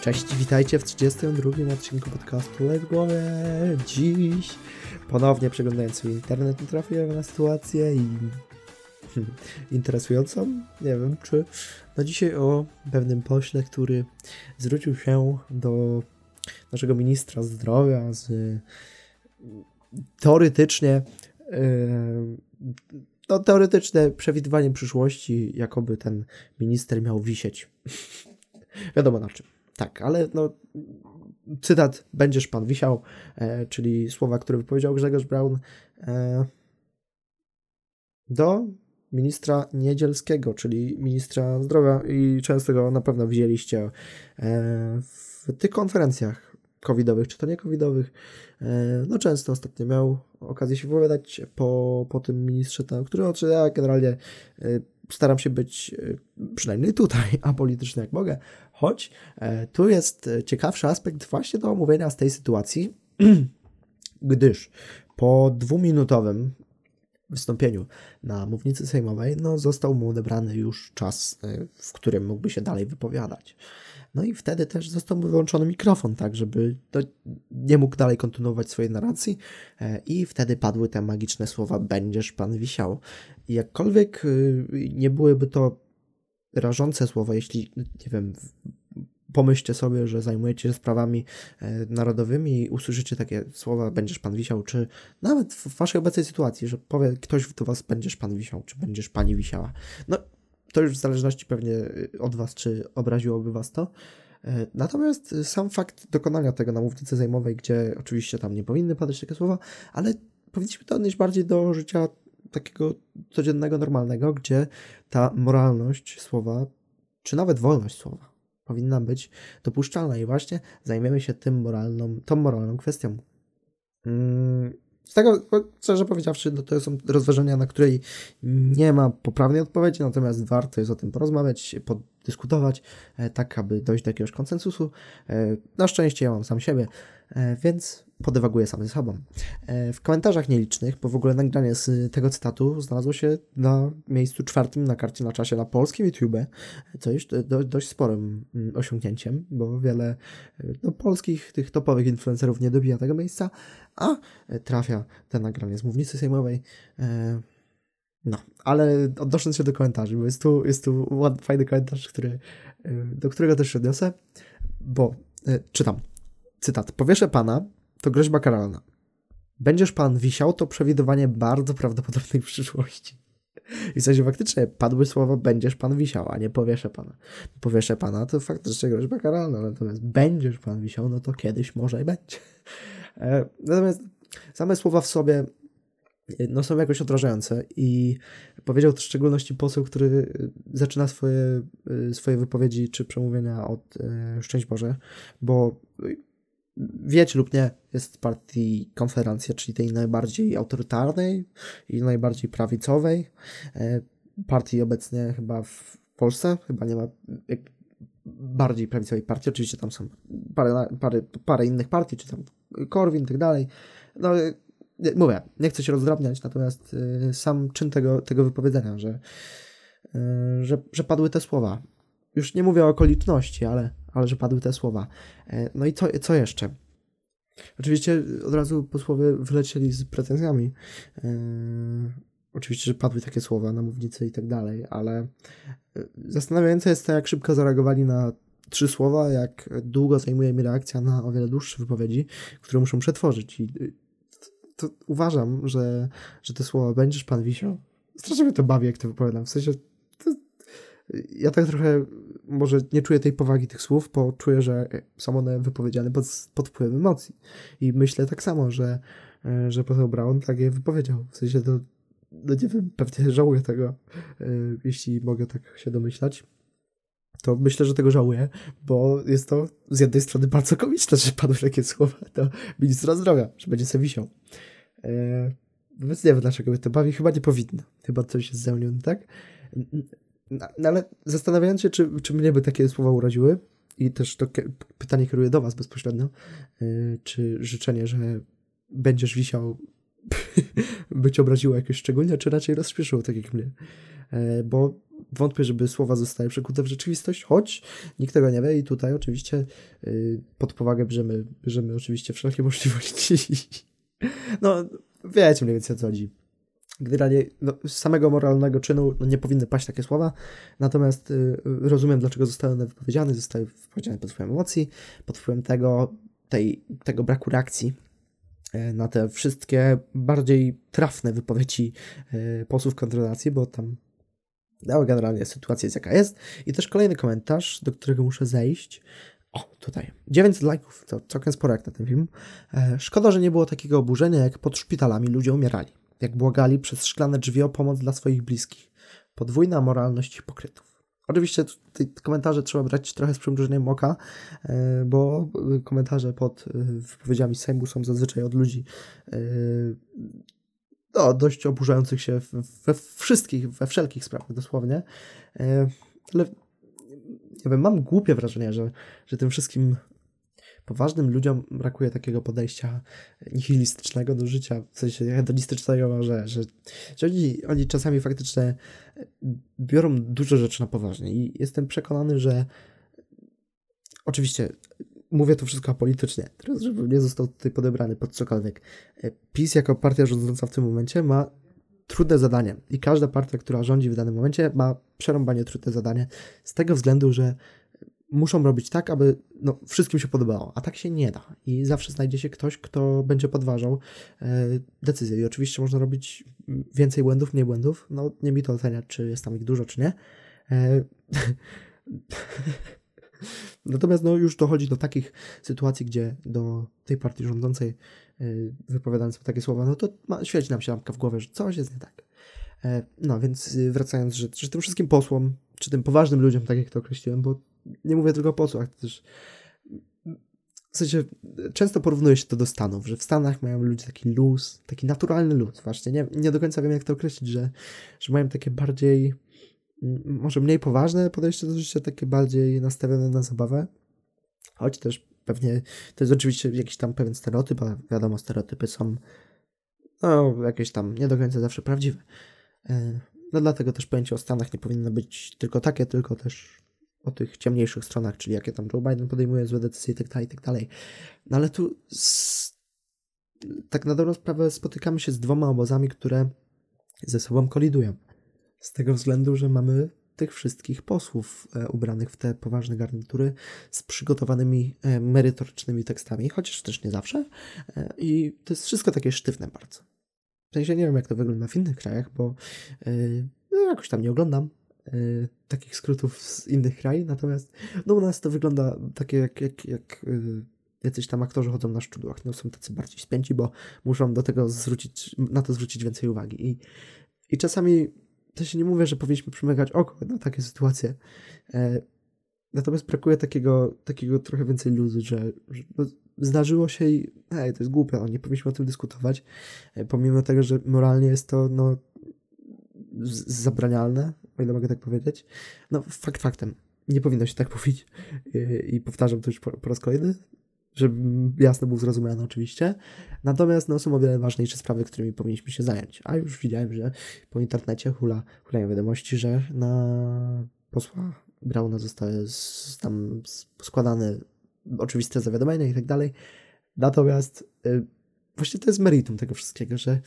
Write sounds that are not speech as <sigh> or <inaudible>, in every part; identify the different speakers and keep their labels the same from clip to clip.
Speaker 1: Cześć, witajcie w 32 odcinku podcastu Live Głowie. Dziś ponownie przeglądając sobie internet trafiłem na sytuację i <laughs> interesującą. Nie wiem, czy no dzisiaj o pewnym pośle, który zwrócił się do naszego ministra zdrowia z teoretycznie no, teoretyczne przewidywanie przyszłości, jakoby ten minister miał wisieć. <laughs> Wiadomo na czym. Tak, ale no, cytat będziesz pan wisiał, e, czyli słowa, które wypowiedział Grzegorz Braun e, do ministra Niedzielskiego, czyli ministra zdrowia i często go na pewno widzieliście e, w tych konferencjach covidowych, czy to nie covidowych. E, no często ostatnio miał okazję się wypowiadać po, po tym ministrze, tam, który oczywiście generalnie e, staram się być e, przynajmniej tutaj <laughs> apolityczny jak mogę, choć tu jest ciekawszy aspekt właśnie do omówienia z tej sytuacji, <clears throat> gdyż po dwuminutowym wystąpieniu na mównicy sejmowej, no został mu odebrany już czas, w którym mógłby się dalej wypowiadać. No i wtedy też został wyłączony mikrofon, tak, żeby nie mógł dalej kontynuować swojej narracji e, i wtedy padły te magiczne słowa będziesz pan wisiał. I jakkolwiek y, nie byłyby to rażące słowa, jeśli, nie wiem, pomyślcie sobie, że zajmujecie się sprawami e, narodowymi i usłyszycie takie słowa będziesz pan wisiał, czy nawet w waszej obecnej sytuacji, że powie ktoś do was będziesz pan wisiał, czy będziesz pani wisiała. No to już w zależności pewnie y, od Was, czy obraziłoby Was to. E, natomiast sam fakt dokonania tego na mównicy zajmowej, gdzie oczywiście tam nie powinny padać takie słowa, ale powinniśmy to odnieść bardziej do życia takiego codziennego, normalnego, gdzie ta moralność słowa, czy nawet wolność słowa powinna być dopuszczalna i właśnie zajmiemy się tym moralną, tą moralną kwestią. Mm, z tego, szczerze powiedziawszy, no to są rozważania, na której nie ma poprawnej odpowiedzi, natomiast warto jest o tym porozmawiać, podyskutować, e, tak aby dojść do jakiegoś konsensusu. E, na szczęście ja mam sam siebie, e, więc podywaguję sam ze sobą. W komentarzach nielicznych, bo w ogóle nagranie z tego cytatu znalazło się na miejscu czwartym na karcie na czasie na polskim YouTube, co do, dość sporym mm, osiągnięciem, bo wiele no, polskich, tych topowych influencerów nie dobija tego miejsca, a trafia te nagranie z mównicy sejmowej. No, ale odnosząc się do komentarzy, bo jest tu, jest tu ładny, fajny komentarz, który, do którego też się odniosę, bo czytam. Cytat. Powieszę pana, to groźba karalna. Będziesz pan wisiał, to przewidywanie bardzo prawdopodobnej <laughs> przyszłości. I w sensie faktycznie padły słowa będziesz pan wisiał, a nie powieszę pana. Powieszę pana to faktycznie groźba karalna, natomiast będziesz pan wisiał, no to kiedyś może i będzie. E, natomiast same słowa w sobie no, są jakoś odrażające i powiedział to w szczególności poseł, który zaczyna swoje, swoje wypowiedzi czy przemówienia od e, Szczęść Boże, bo wiecie lub nie, jest partii Konferencja, czyli tej najbardziej autorytarnej i najbardziej prawicowej. E, partii obecnie chyba w Polsce, chyba nie ma bardziej prawicowej partii. Oczywiście tam są parę, parę, parę innych partii, czy tam Korwin i tak dalej. No, mówię, nie chcę się rozdrabniać, natomiast e, sam czyn tego, tego wypowiedzenia, że, e, że, że padły te słowa. Już nie mówię o okoliczności, ale ale że padły te słowa. E, no i co, co jeszcze? Oczywiście od razu posłowie wylecieli z pretensjami. Yy, oczywiście, że padły takie słowa na mównicy i tak dalej, ale e, zastanawiające jest to, jak szybko zareagowali na trzy słowa, jak długo zajmuje mi reakcja na o wiele dłuższe wypowiedzi, które muszą przetworzyć. I to, to uważam, że, że te słowa będziesz pan wisiał. Strasznie mnie to bawi, jak to wypowiadam. W sensie ja tak trochę może nie czuję tej powagi tych słów, bo czuję, że są one wypowiedziane pod, pod wpływem emocji. I myślę tak samo, że, że poseł Brown tak je wypowiedział. W sensie to, no nie wiem, pewnie żałuję tego, e, jeśli mogę tak się domyślać. To myślę, że tego żałuję, bo jest to z jednej strony bardzo komiczne, że padły takie słowa do ministra zdrowia, że będzie sobie wisiał. E, więc nie wiem, dlaczego mnie to bawi. Chyba nie powinno. Chyba coś jest ze mną, tak? No, ale zastanawiając się, czy, czy mnie by takie słowa uraziły, i też to pytanie kieruję do Was bezpośrednio, yy, czy życzenie, że będziesz wisiał, <laughs> by cię obraziło jakoś szczególnie, czy raczej rozśpieszyło, tak jak mnie. bo wątpię, żeby słowa zostały przekute w rzeczywistość, choć nikt tego nie wie i tutaj oczywiście pod powagę bierzemy, bierzemy oczywiście wszelkie możliwości. <laughs> No, wiecie mniej więcej o co chodzi generalnie no, z samego moralnego czynu no, nie powinny paść takie słowa, natomiast y, rozumiem, dlaczego zostały one wypowiedziane, zostały wypowiedziane pod wpływem emocji, pod wpływem tego, tej, tego braku reakcji y, na te wszystkie bardziej trafne wypowiedzi y, posłów kontratacji, bo tam no, generalnie sytuacja jest jaka jest. I też kolejny komentarz, do którego muszę zejść. O, tutaj. 900 lajków, to całkiem sporo jak na ten film. E, szkoda, że nie było takiego oburzenia, jak pod szpitalami ludzie umierali jak błagali przez szklane drzwi o pomoc dla swoich bliskich. Podwójna moralność hipokrytów. Oczywiście te komentarze trzeba brać trochę z przymrużeniem oka, e, bo komentarze pod e, wypowiedziami Sejmu są zazwyczaj od ludzi e, no, dość oburzających się we wszystkich, we wszelkich sprawach dosłownie. Ale nie wiem, mam głupie wrażenie, że, że tym wszystkim poważnym ludziom brakuje takiego podejścia nihilistycznego do życia, w sensie hedonistycznego może, że, że oni, oni czasami faktycznie biorą dużo rzeczy na poważnie i jestem przekonany, że oczywiście mówię to wszystko apolitycznie, teraz żeby nie został tutaj podebrany pod cokolwiek. PiS jako partia rządząca w tym momencie ma trudne zadanie i każda partia, która rządzi w danym momencie ma przerąbanie trudne zadanie z tego względu, że muszą robić tak, aby no, wszystkim się podobało, a tak się nie da. I zawsze znajdzie się ktoś, kto będzie podważał e, decyzję. I oczywiście można robić więcej błędów, mniej błędów. No, nie mi to oceniać, czy jest tam ich dużo, czy nie. E, <laughs> Natomiast no, już dochodzi do takich sytuacji, gdzie do tej partii rządzącej e, wypowiadane są takie słowa, no to ma, świeci nam się lampka w głowie, że coś jest nie tak. E, no więc wracając, że, że tym wszystkim posłom, czy tym poważnym ludziom, tak jak to określiłem, bo nie mówię tylko o posłach, też w sensie często porównuje się to do Stanów, że w Stanach mają ludzie taki luz, taki naturalny luz, właśnie, nie, nie do końca wiem jak to określić, że, że mają takie bardziej, może mniej poważne podejście do życia, takie bardziej nastawione na zabawę, choć też pewnie, to jest oczywiście jakiś tam pewien stereotyp, a wiadomo, stereotypy są no, jakieś tam nie do końca zawsze prawdziwe. E, no dlatego też pojęcie o Stanach nie powinno być tylko takie, tylko też o tych ciemniejszych stronach, czyli jakie tam Joe Biden podejmuje złe decyzje i tak dalej, i tak. No ale tu z... tak na dobrą sprawę spotykamy się z dwoma obozami, które ze sobą kolidują. Z tego względu, że mamy tych wszystkich posłów e, ubranych w te poważne garnitury z przygotowanymi e, merytorycznymi tekstami, chociaż też nie zawsze. E, I to jest wszystko takie sztywne bardzo. W sensie nie wiem, jak to wygląda w innych krajach, bo no, jakoś tam nie oglądam takich skrótów z innych krajów, natomiast no u nas to wygląda takie jak, jak, jak jacyś tam aktorzy chodzą na szczudłach, no są tacy bardziej spięci, bo muszą do tego zwrócić, na to zwrócić więcej uwagi i, i czasami się nie mówię, że powinniśmy przymykać oko na takie sytuacje, e, natomiast brakuje takiego, takiego trochę więcej luzu, że, że no, zdarzyło się i hej, to jest głupie, no, nie powinniśmy o tym dyskutować, e, pomimo tego, że moralnie jest to no zabranialne, o ile mogę tak powiedzieć. No, fakt faktem. Nie powinno się tak <laughs> mówić. I powtarzam to już po, po raz kolejny, żeby jasno był zrozumiany oczywiście. Natomiast no, są o wiele ważniejsze sprawy, którymi powinniśmy się zająć. A już widziałem, że po internecie hula, hulają wiadomości, że na posła Brauna zostały tam składane oczywiste zawiadomienia i tak dalej. Natomiast y, właśnie to jest meritum tego wszystkiego, że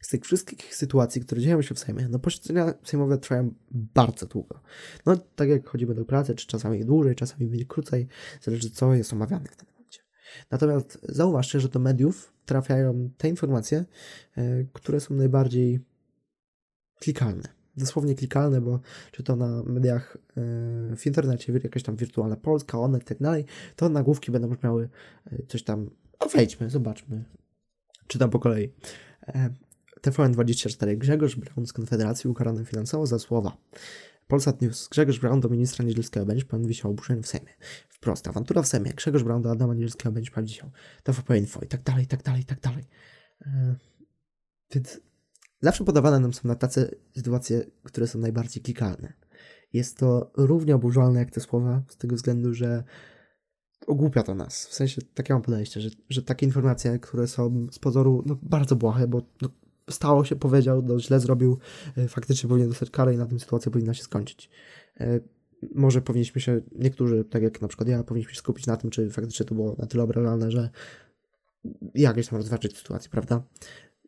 Speaker 1: z tych wszystkich sytuacji, które dzieją się w Sejmie, no posiedzenia sejmowe trwają bardzo długo. No tak jak chodzimy do pracy, czy czasami dłużej, czasami mniej krócej, zależy co jest omawiane w momencie. Natomiast zauważcie, że do mediów trafiają te informacje, e, które są najbardziej klikalne. Dosłownie klikalne, bo czy to na mediach e, w internecie, jakaś tam wirtualna Polska, one i tak dalej, to nagłówki będą miały e, coś tam, o wejdźmy, zobaczmy, czytam po kolei. TVN24 Grzegorz Braun z Konfederacji ukarany finansowo za słowa. Polsat News. Grzegorz Braun do ministra Niedzielskiego będzie pan wisiał oburzenie w Sejmie. Wprost. Awantura w Sejmie. Grzegorz Braun do Adama Niedzielskiego będzie pan wisiał. TVP Info i tak dalej, i tak dalej, i tak dalej. Yy, więc zawsze podawane nam są na tacy sytuacje, które są najbardziej klikalne. Jest to równie oburzalne jak te słowa, z tego względu, że ogłupia to nas. W sensie takie mam podejście, że, że takie informacje, które są z pozoru no, bardzo błahe, bo no, stało się, powiedział, no źle zrobił, e, faktycznie powinien dostać karę i na tym sytuacja powinna się skończyć. E, może powinniśmy się, niektórzy, tak jak na przykład ja, powinniśmy się skupić na tym, czy faktycznie to było na tyle obrażalne, że jakieś tam rozważyć sytuację, prawda?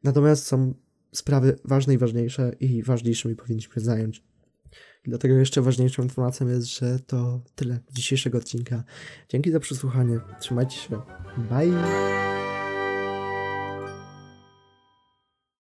Speaker 1: Natomiast są sprawy ważne i ważniejsze i ważniejszymi powinniśmy się zająć. Dlatego jeszcze ważniejszą informacją jest, że to tyle dzisiejszego odcinka. Dzięki za przesłuchanie. Trzymajcie się. Bye!